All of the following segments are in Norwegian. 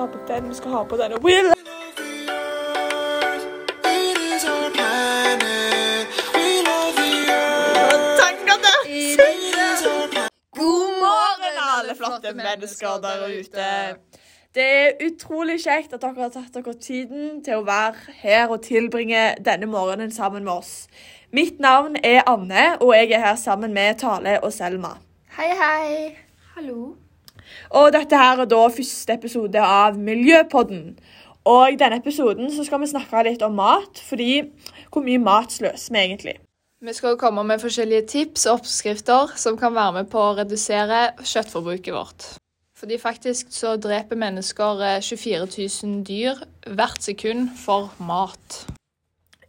ikke ha på den, vi skal ha på denne. Will! God morgen, alle flotte mennesker der ute. Det er utrolig kjekt at dere har tatt dere tiden til å være her og tilbringe denne morgenen sammen med oss. Mitt navn er Anne, og jeg er her sammen med Tale og Selma. Hei, hei. Hallo. Og dette her er da første episode av Miljøpodden. Og i denne episoden så skal vi snakke litt om mat, fordi hvor mye mat sløser vi egentlig? Vi skal komme med forskjellige tips og oppskrifter som kan være med på å redusere kjøttforbruket vårt. Fordi faktisk så dreper mennesker eh, 24 000 dyr hvert sekund for mat.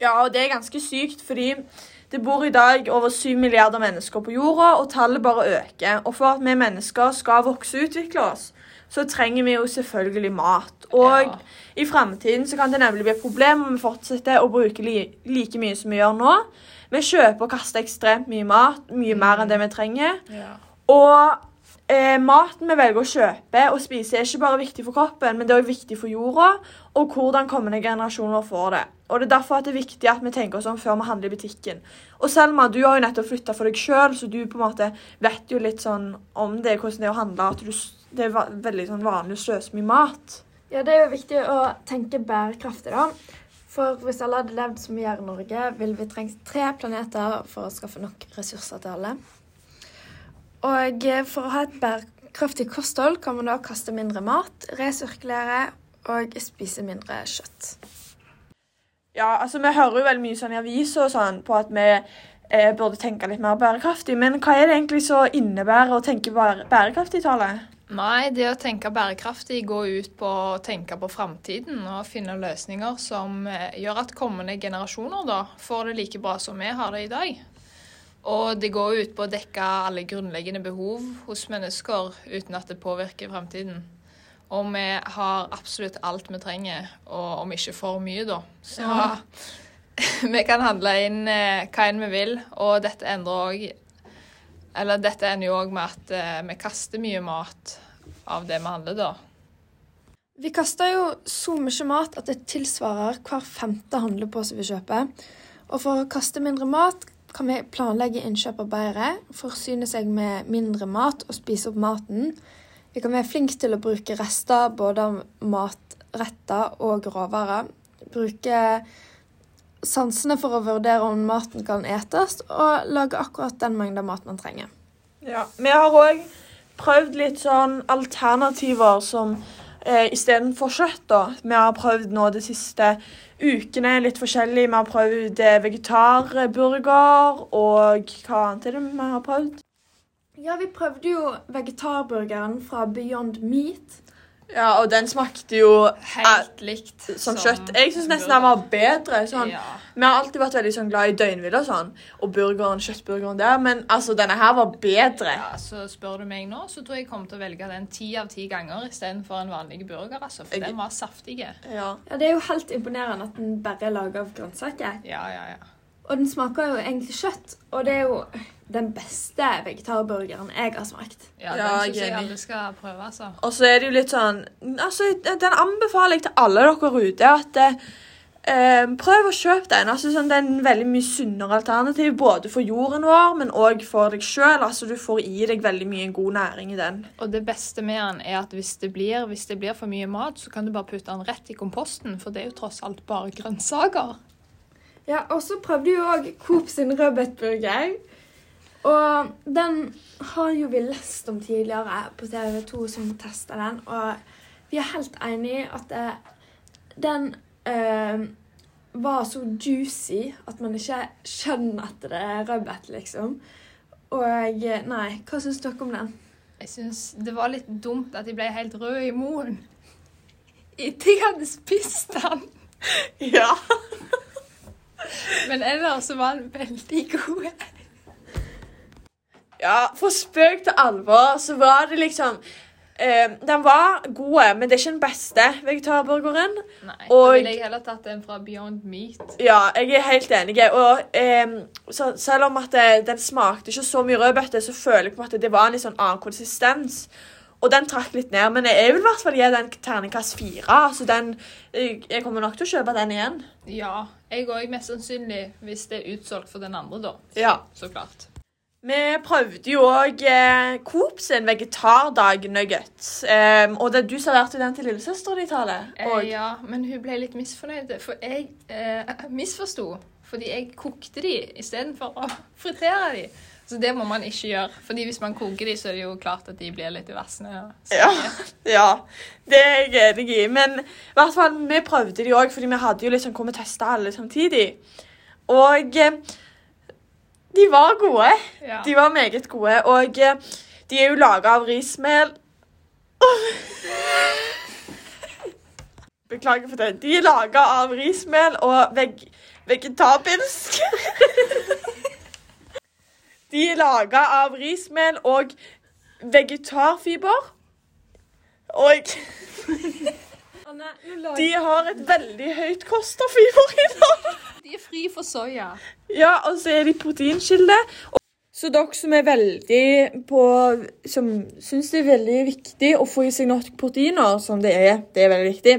Ja, og det er ganske sykt, fordi det bor i dag over 7 milliarder mennesker på jorda, og tallet bare øker. Og for at vi mennesker skal vokse og utvikle oss, så trenger vi jo selvfølgelig mat. Og Ja. i framtiden så kan det nemlig bli et problem om vi fortsetter å bruke li like mye som vi gjør nå. Vi kjøper og kaster ekstremt mye mat, mye mer enn det vi trenger. Og eh, maten vi velger å kjøpe og spise, er ikke bare viktig for kroppen, men det er også viktig for jorda og hvordan kommende generasjoner får det. Og Det er derfor at det er viktig at vi tenker oss om før vi handler i butikken. Og Selma, du har jo nettopp flytta for deg sjøl, så du på en måte vet jo litt sånn om det, hvordan det er å handle. At du, det er veldig sånn vanlig å sløse mye mat. Ja, det er jo viktig å tenke bærekraftig, da. For hvis alle hadde levd som vi gjør i Norge, ville vi trengt tre planeter for å skaffe nok ressurser til alle. Og for å ha et bærekraftig kosthold kan man da kaste mindre mat, resirkulere og spise mindre kjøtt. Ja, altså Vi hører jo veldig mye sånn i aviser og sånn på at vi eh, burde tenke litt mer bærekraftig. Men hva er det egentlig så innebærer å tenke bære bærekraftig, Tale? Nei, det å tenke bærekraftig går ut på å tenke på framtiden og finne løsninger som eh, gjør at kommende generasjoner da får det like bra som vi har det i dag. Og det går ut på å dekke alle grunnleggende behov hos mennesker uten at det påvirker framtiden. Og vi har absolutt alt vi trenger, og om ikke for mye, da. Så Ja. vi kan handle inn eh, hva enn vi vil, og dette endrer òg Eller dette ender jo òg med at eh, vi kaster mye mat av det vi handler, da. Vi kaster jo så mye mat at det tilsvarer hver femte handlepose vi kjøper. Og for å kaste mindre mat kan vi planlegge innkjøpet bedre, forsyne seg med mindre mat og spise opp maten. Vi kan være flinke til å bruke rester både av matretter og råvarer. Bruke sansene for å vurdere om maten kan etes, og lage akkurat den mengden mat man trenger. Ja, Vi har òg prøvd litt sånn alternativer som eh, istedenfor kjøtt. da. Vi har prøvd nå de siste ukene litt forskjellig. Vi har prøvd eh, vegetarburger, og hva annet er det vi har prøvd? Ja, vi prøvde jo vegetarburgeren fra Beyond Meat. Ja, og den smakte jo Helt likt som kjøtt. Jeg syns nesten den var bedre. sånn. Ja. Vi har alltid vært veldig sånn glad i døgnvill og sånn, og burgeren, kjøttburgeren der, men altså, denne her var bedre. ja, så spør du meg nå, så tror jeg jeg kommer til å velge den ti av ti ganger istedenfor en vanlig burger, altså. For Jeg- den var saftig. Ja, Ja. Ja, Det er jo helt imponerende at den bare er laga av grønnsaker. Ja, ja, ja. Og den smaker jo egentlig kjøtt, og det er jo den beste vegetarburgeren jeg har smakt. Ja, Den syns jeg alle skal prøve, altså. Og så er det jo litt sånn altså, Den anbefaler jeg til alle dere ute. at eh, Prøv å kjøpe den. altså sånn, Det er en veldig mye sunnere alternativ både for jorden vår, men òg for deg sjøl. Altså, du får i deg veldig mye god næring i den. Og det beste med den er at hvis det, blir, hvis det blir for mye mat, så kan du bare putte den rett i komposten, for det er jo tross alt bare grønnsaker. Ja, Og så prøvde jo òg Coop sin rødbetburger. Og den har jo vi lest om tidligere på TV2 som testa den, og vi er helt enig i at det, den øh, var så juicy at man ikke skjønner at det er rødbet, liksom. Og eh, nei, hva syns dere om den? Jeg syns det var litt dumt at de ble helt røde i munnen. Etter jeg hadde spist den. Ja. Men ellers var den veldig god. ja, For spøk til alvor så var det liksom eh, Den var god, men det er ikke den beste vegetarburgeren. Nei, Og- da ville jeg heller tatt den fra Beyond Meat. Ja, jeg er helt enig. Og ehm, så, selv om at det, den smakte ikke så mye rødbete, så føler jeg på en måte det var en litt sånn annen konsistens. Og den trakk litt ned, men jeg vil i hvert fall gi den terningkast fire. Så den, jeg, kommer nok til å kjøpe den igjen. Ja, jeg òg mest sannsynlig, hvis det er utsolgt for den andre, da. Ja. Så klart. Vi prøvde jo òg eh, Coop sin vegetardag-nugget. Um, og det, du serverte den til lillesøstera di, Tale. Eh, ja, men hun ble litt misfornøyd, for jeg eh, misforsto. Fordi jeg kokte de istedenfor å fritere de. Så det må man ikke gjøre. Fordi hvis man koker de, så er det jo klart at de blir litt vassende. og Ja. ja, det er jeg enig i. Men i hvert fall, vi prøvde de òg, fordi vi hadde jo liksom kommet og testa alle samtidig. Og eh, de var gode. Ja. De var meget gode. Og eh, de er jo laga av rismel. Beklager for det. De er laga av rismel og veg vegetabilsk. De er laga av rismel og vegetarfiber. Og de har et veldig høyt kost av dag. De er fri for soya. Ja, og så er de proteinkilde. Så dere som er veldig på Som syns det er veldig viktig å få i seg nok proteiner, som det er, det er veldig viktig,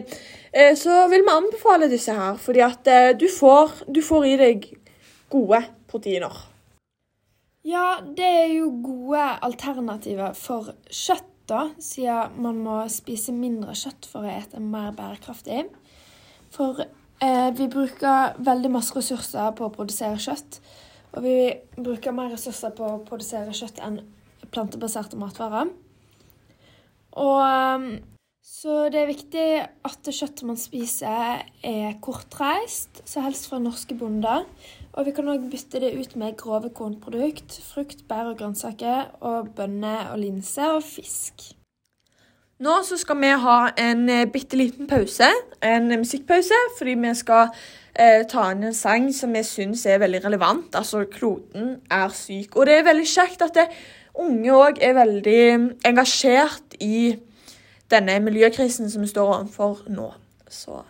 eh, så vil vi anbefale disse her. Fordi at eh, du får, du får i deg gode proteiner. Ja, det er jo gode alternativer for kjøtt, da, siden man må spise mindre kjøtt for å ete mer bærekraftig. For eh, vi bruker veldig masse ressurser på å produsere kjøtt. Og vi bruker mer ressurser på å produsere kjøtt enn plantebaserte matvarer. Og eh, så det er viktig at det kjøttet man spiser, er kortreist, så helst fra norske bonder. Og vi kan òg bytte det ut med grove kornprodukt, frukt, bær og grønnsaker, og bønner og linser og fisk. Nå så skal vi ha en eh, bitte liten pause, en musikkpause, fordi vi skal eh, ta inn en sang som vi syns er veldig relevant. Altså, kloden er syk. Og det er veldig kjekt at det, unge òg er veldig engasjert i denne miljøkrisen som vi står overfor nå. Så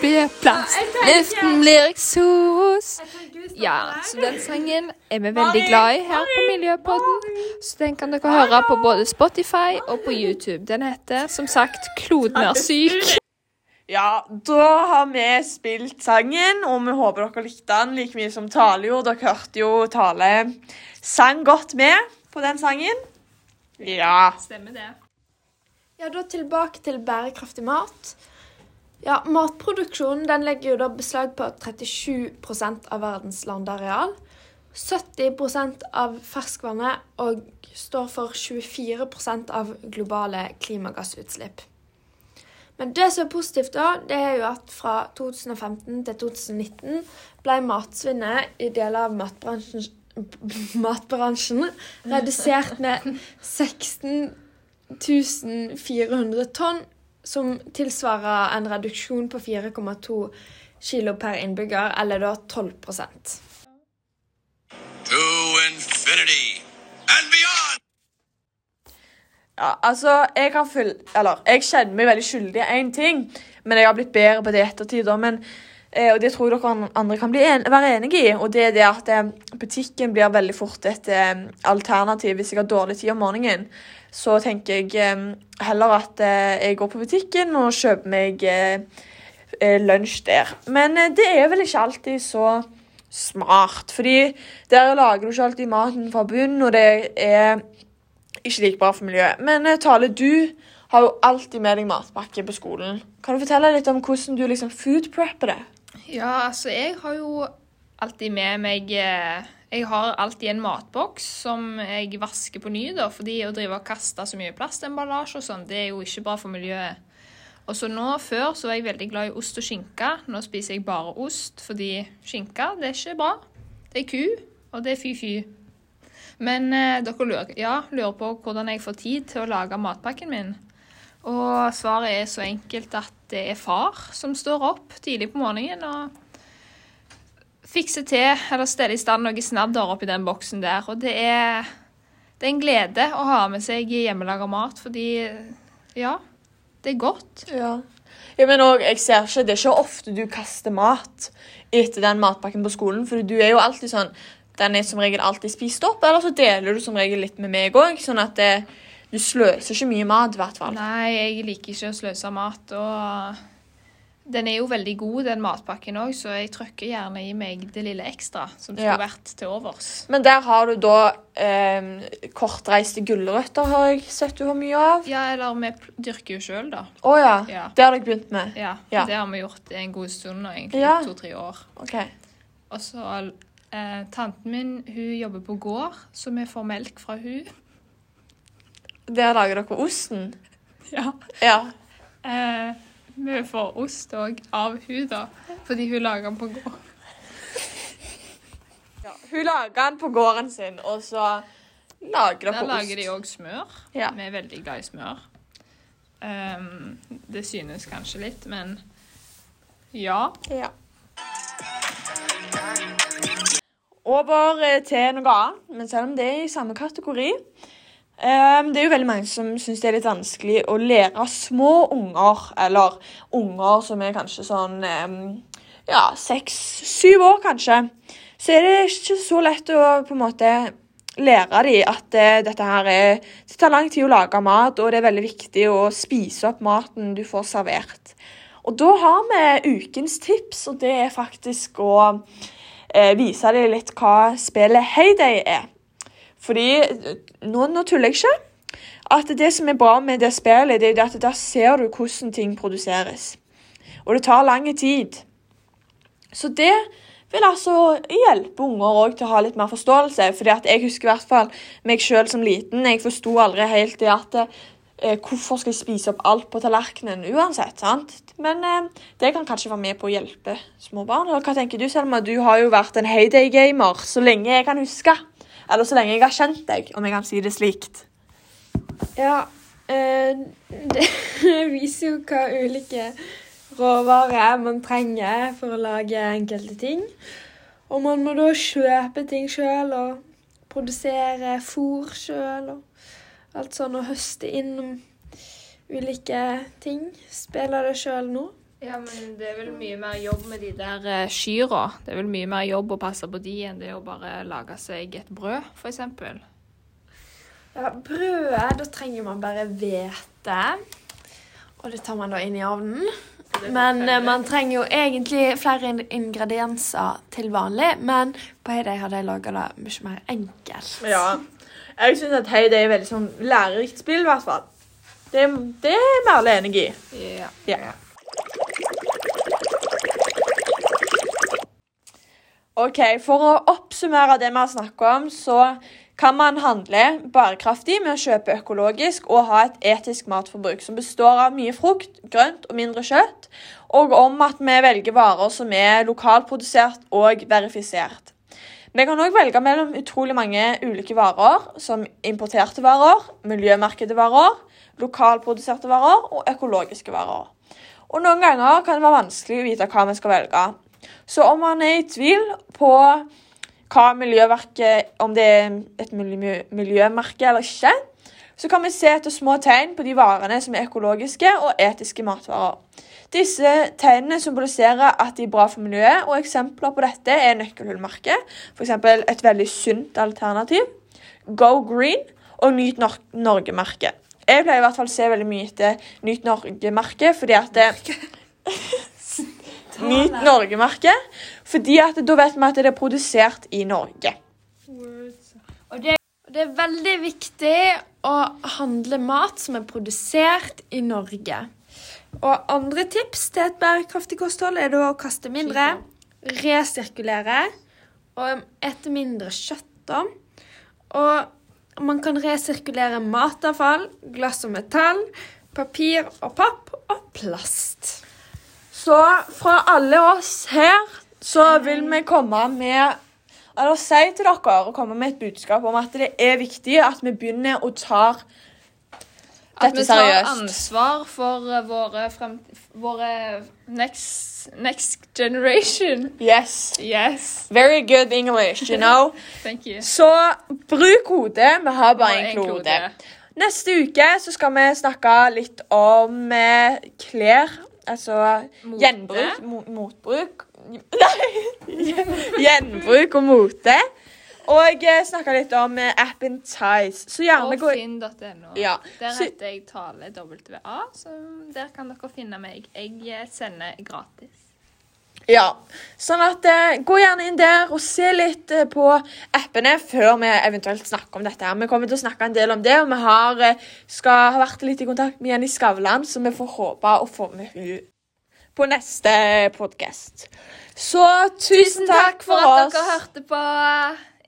blir plast. Luften blir eksos. Ja, så den sangen er vi veldig glad i her på Miljøpodden. Så den kan dere høre på både Spotify og på YouTube. Den heter som sagt 'Kloden er syk'. Ja, da har vi spilt sangen, og vi håper dere likte den like mye som Tale gjorde. Dere hørte jo Tale sang godt med på den sangen. Ja. Stemmer det. Ja, da tilbake til bærekraftig mat. Ja, Matproduksjonen den legger jo da beslag på 37% av verdens landareal. 70% av ferskvannet og står for 24% av globale klimagassutslipp. Men det som er positivt, da, det er jo at fra 2015 til 2019 ble matsvinnet i deler av matbransjen, matbransjen redusert med 16 400 tonn, som tilsvarer en reduksjon på 4,2 kilo per innbygger, eller da 12 Ja, altså, jeg kan følge Eller, jeg kjenner meg veldig skyldig i én ting, men jeg har blitt bedre på det i ettertid. men eh, og det tror jeg dere andre kan en, være enig i. Og det er det at eh, butikken blir veldig fort et eh, alternativ hvis jeg har dårlig tid om morgenen. Så tenker jeg eh, heller at eh, jeg går på butikken og kjøper meg eh, lunsj der. Men det er vel ikke alltid så smart, fordi der lager du ikke alltid maten fra bunnen, og det er ikke like bra for miljøet. Men eh, Tale, du har jo alltid med deg matpakke på skolen. Kan du fortelle litt om hvordan du liksom food prepper det? Ja, altså, jeg har jo alltid med meg eh, Jeg har alltid en matboks som jeg vasker på ny, da, fordi å drive og kaste så mye plastemballasje og sånn, det er jo ikke bra for miljøet. Og så nå, Før så var jeg veldig glad i ost og skinke. Nå spiser jeg bare ost, fordi skinke det er ikke bra. Det er ku, og det er fy-fy. Men eh, dere lurer, ja, lurer på hvordan jeg får tid til å lage matpakken min. Og svaret er så enkelt at det er far som står opp tidlig på morgenen og fikser til eller steller i stand noe snadder oppi den boksen der. Og det er, det er en glede å ha med seg hjemmelaga mat, fordi ja, det er godt. Ja. ja men også, jeg ser ikke, Det er ikke ofte du kaster mat etter den matpakken på skolen, for du er jo alltid sånn Den er som regel alltid spist opp, eller så deler du som regel litt med meg òg, sånn at det, du sløser ikke mye mat, i hvert fall. Nei, jeg liker ikke å sløse mat. og den er jo veldig god, den matpakken òg, så jeg trykker gjerne i meg det lille ekstra som skulle Ja. vært til overs. Men der har du da eh, kortreiste gulrøtter, har jeg sett du har mye av. Ja, eller vi dyrker jo sjøl, da. Å ja. Ja. Det har dere begynt med? Ja, Ja. Det har vi gjort en god stund nå, egentlig. To-tre år. Okay. Og så eh, Tanten min hun jobber på gård, så vi får melk fra hun. Der lager dere osten? Ja. Ja. Eh, vi får ost òg av hun da, fordi hun lager den på gård. ja. Hun lager den på gården sin, og så lager dere Der ost. lager de òg smør. Ja. Vi er veldig glad i smør. Um, det synes kanskje litt, men ja. Ja. Over eh, til noe annet, men selv om det er i samme kategori. Um, det er jo veldig mange som syns det er litt vanskelig å lære små unger, eller unger som er kanskje sånn um, ja, seks-syv år, kanskje. Så er det ikke så lett å på en måte lære dem at uh, dette her er Det tar lang tid å lage mat, og det er veldig viktig å spise opp maten du får servert. Og da har vi ukens tips, og det er faktisk å eh, vise dem litt hva spillet Heyday er. Fordi nå, nå tuller jeg ikke. At det som er bra med det spillet, det er at da ser du hvordan ting produseres. Og det tar lang tid. Så det vil altså hjelpe unger også til å ha litt mer forståelse. fordi jeg husker i hvert fall meg sjøl som liten. Jeg forsto aldri helt det at eh, hvorfor skal jeg spise opp alt på tallerkenen uansett. sant? Men eh, det kan kanskje være med på å hjelpe små barn. Hva tenker du, Selma? Du har jo vært en heyday-gamer så lenge jeg kan huske. Eller så lenge jeg har kjent deg, om jeg kan si det slikt. Ja, eh, det viser jo hva ulike råvarer man trenger for å lage enkelte ting. Og man må da kjøpe ting sjøl og produsere fôr sjøl og alt sånn, å høste inn ulike ting. Spiller det sjøl nå. Ja, men det er vel mye mer jobb med de der eh, kyra. Det er vel mye mer jobb å passe på de enn det å bare lage seg et brød, eksempel. Ja, brødet, da trenger man bare hvete. Og det tar man da inn i ovnen. Men eh, man trenger jo egentlig flere ingredienser til vanlig. Men på Heyday hadde jeg laga det mye mer enkelt. Ja. Jeg syns at Heyday er veldig sånn lærerikt spill, i hvert fall. Det, det er vi alle enig i. Ja. Ja. Ok, For å oppsummere det vi har snakket om, så kan man handle bærekraftig med å kjøpe økologisk og ha et etisk matforbruk som består av mye frukt, grønt og mindre kjøtt, og om at vi velger varer som er lokalprodusert og verifisert. Vi kan òg velge mellom utrolig mange ulike varer, som importerte varer, miljømerkede varer, lokalproduserte varer og økologiske varer. Og Noen ganger kan det være vanskelig å vite hva vi skal velge. Så om man er i tvil på hva miljøverket, om det er et miljø, miljømerke eller ikke, så kan vi se etter små tegn på de varene som er økologiske og etiske matvarer. Disse tegnene symboliserer at de er bra for miljøet, og eksempler på dette er nøkkelhullmerket, f.eks. et veldig sunt alternativ, Go Green og Nyt Nor Norge-merket. Jeg pleier i hvert fall å se veldig mye etter Nyt Norge-merket, fordi at det, Nyt Norge-merket, fordi at da vet vi at det er produsert i Norge. Og det, det er veldig viktig å handle mat som er produsert i Norge. Og andre tips til et bærekraftig kosthold er da å kaste mindre, resirkulere og ete mindre kjøtt. da. Og man kan resirkulere matavfall, glass og metall, papir og papp og plast. Så fra alle oss her så vil vi komme med eller si til dere og komme med et budskap om at det er viktig at vi begynner å ta At vi tar ansvar for eh, våre, frem, våre next, next generation. Yes. Yes. Very good English, you know. Thank you. Så bruk hodet. Vi har bare én klode. Neste uke så skal vi snakke litt om eh, klær. Altså Mote. gjenbruk. Mo motbruk. Nei! Gjenbruk og mote. Og snakka litt om eh, appen Tice. Så gjerne gå finn.no. Ja. Der heter jeg Tale WA, så der kan dere finne meg. Jeg eh, sender gratis. Ja, sånn at eh, Gå gjerne inn der og se litt eh, på appene før vi eventuelt snakker om dette. her. Vi kommer til å snakke en del om det, og vi har, eh, skal ha vært litt i kontakt med Jenny Skavlan, så vi får håpe å få med henne på neste podkast. Så tusen takk for, at oss. dere hørte på.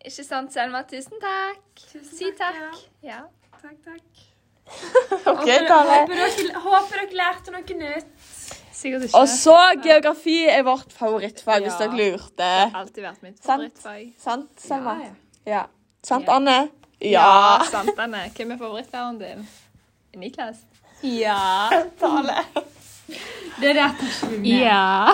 Ikke sant, Selma? Tusen takk. si takk. Ja. Takk, takk. Ok, Tale. håper, dere, håper dere lærte noe nytt. Sikkert ikke. Og så geografi er vårt favorittfag, hvis dere lurte. Det har alltid vært mitt favorittfag. Sant, Selma? Ja, Ja. Sant, Anne? Ja, sant, Anne. Hvem er favorittlæreren din? Niklas? Ja. Tale. Det er det at. Ja.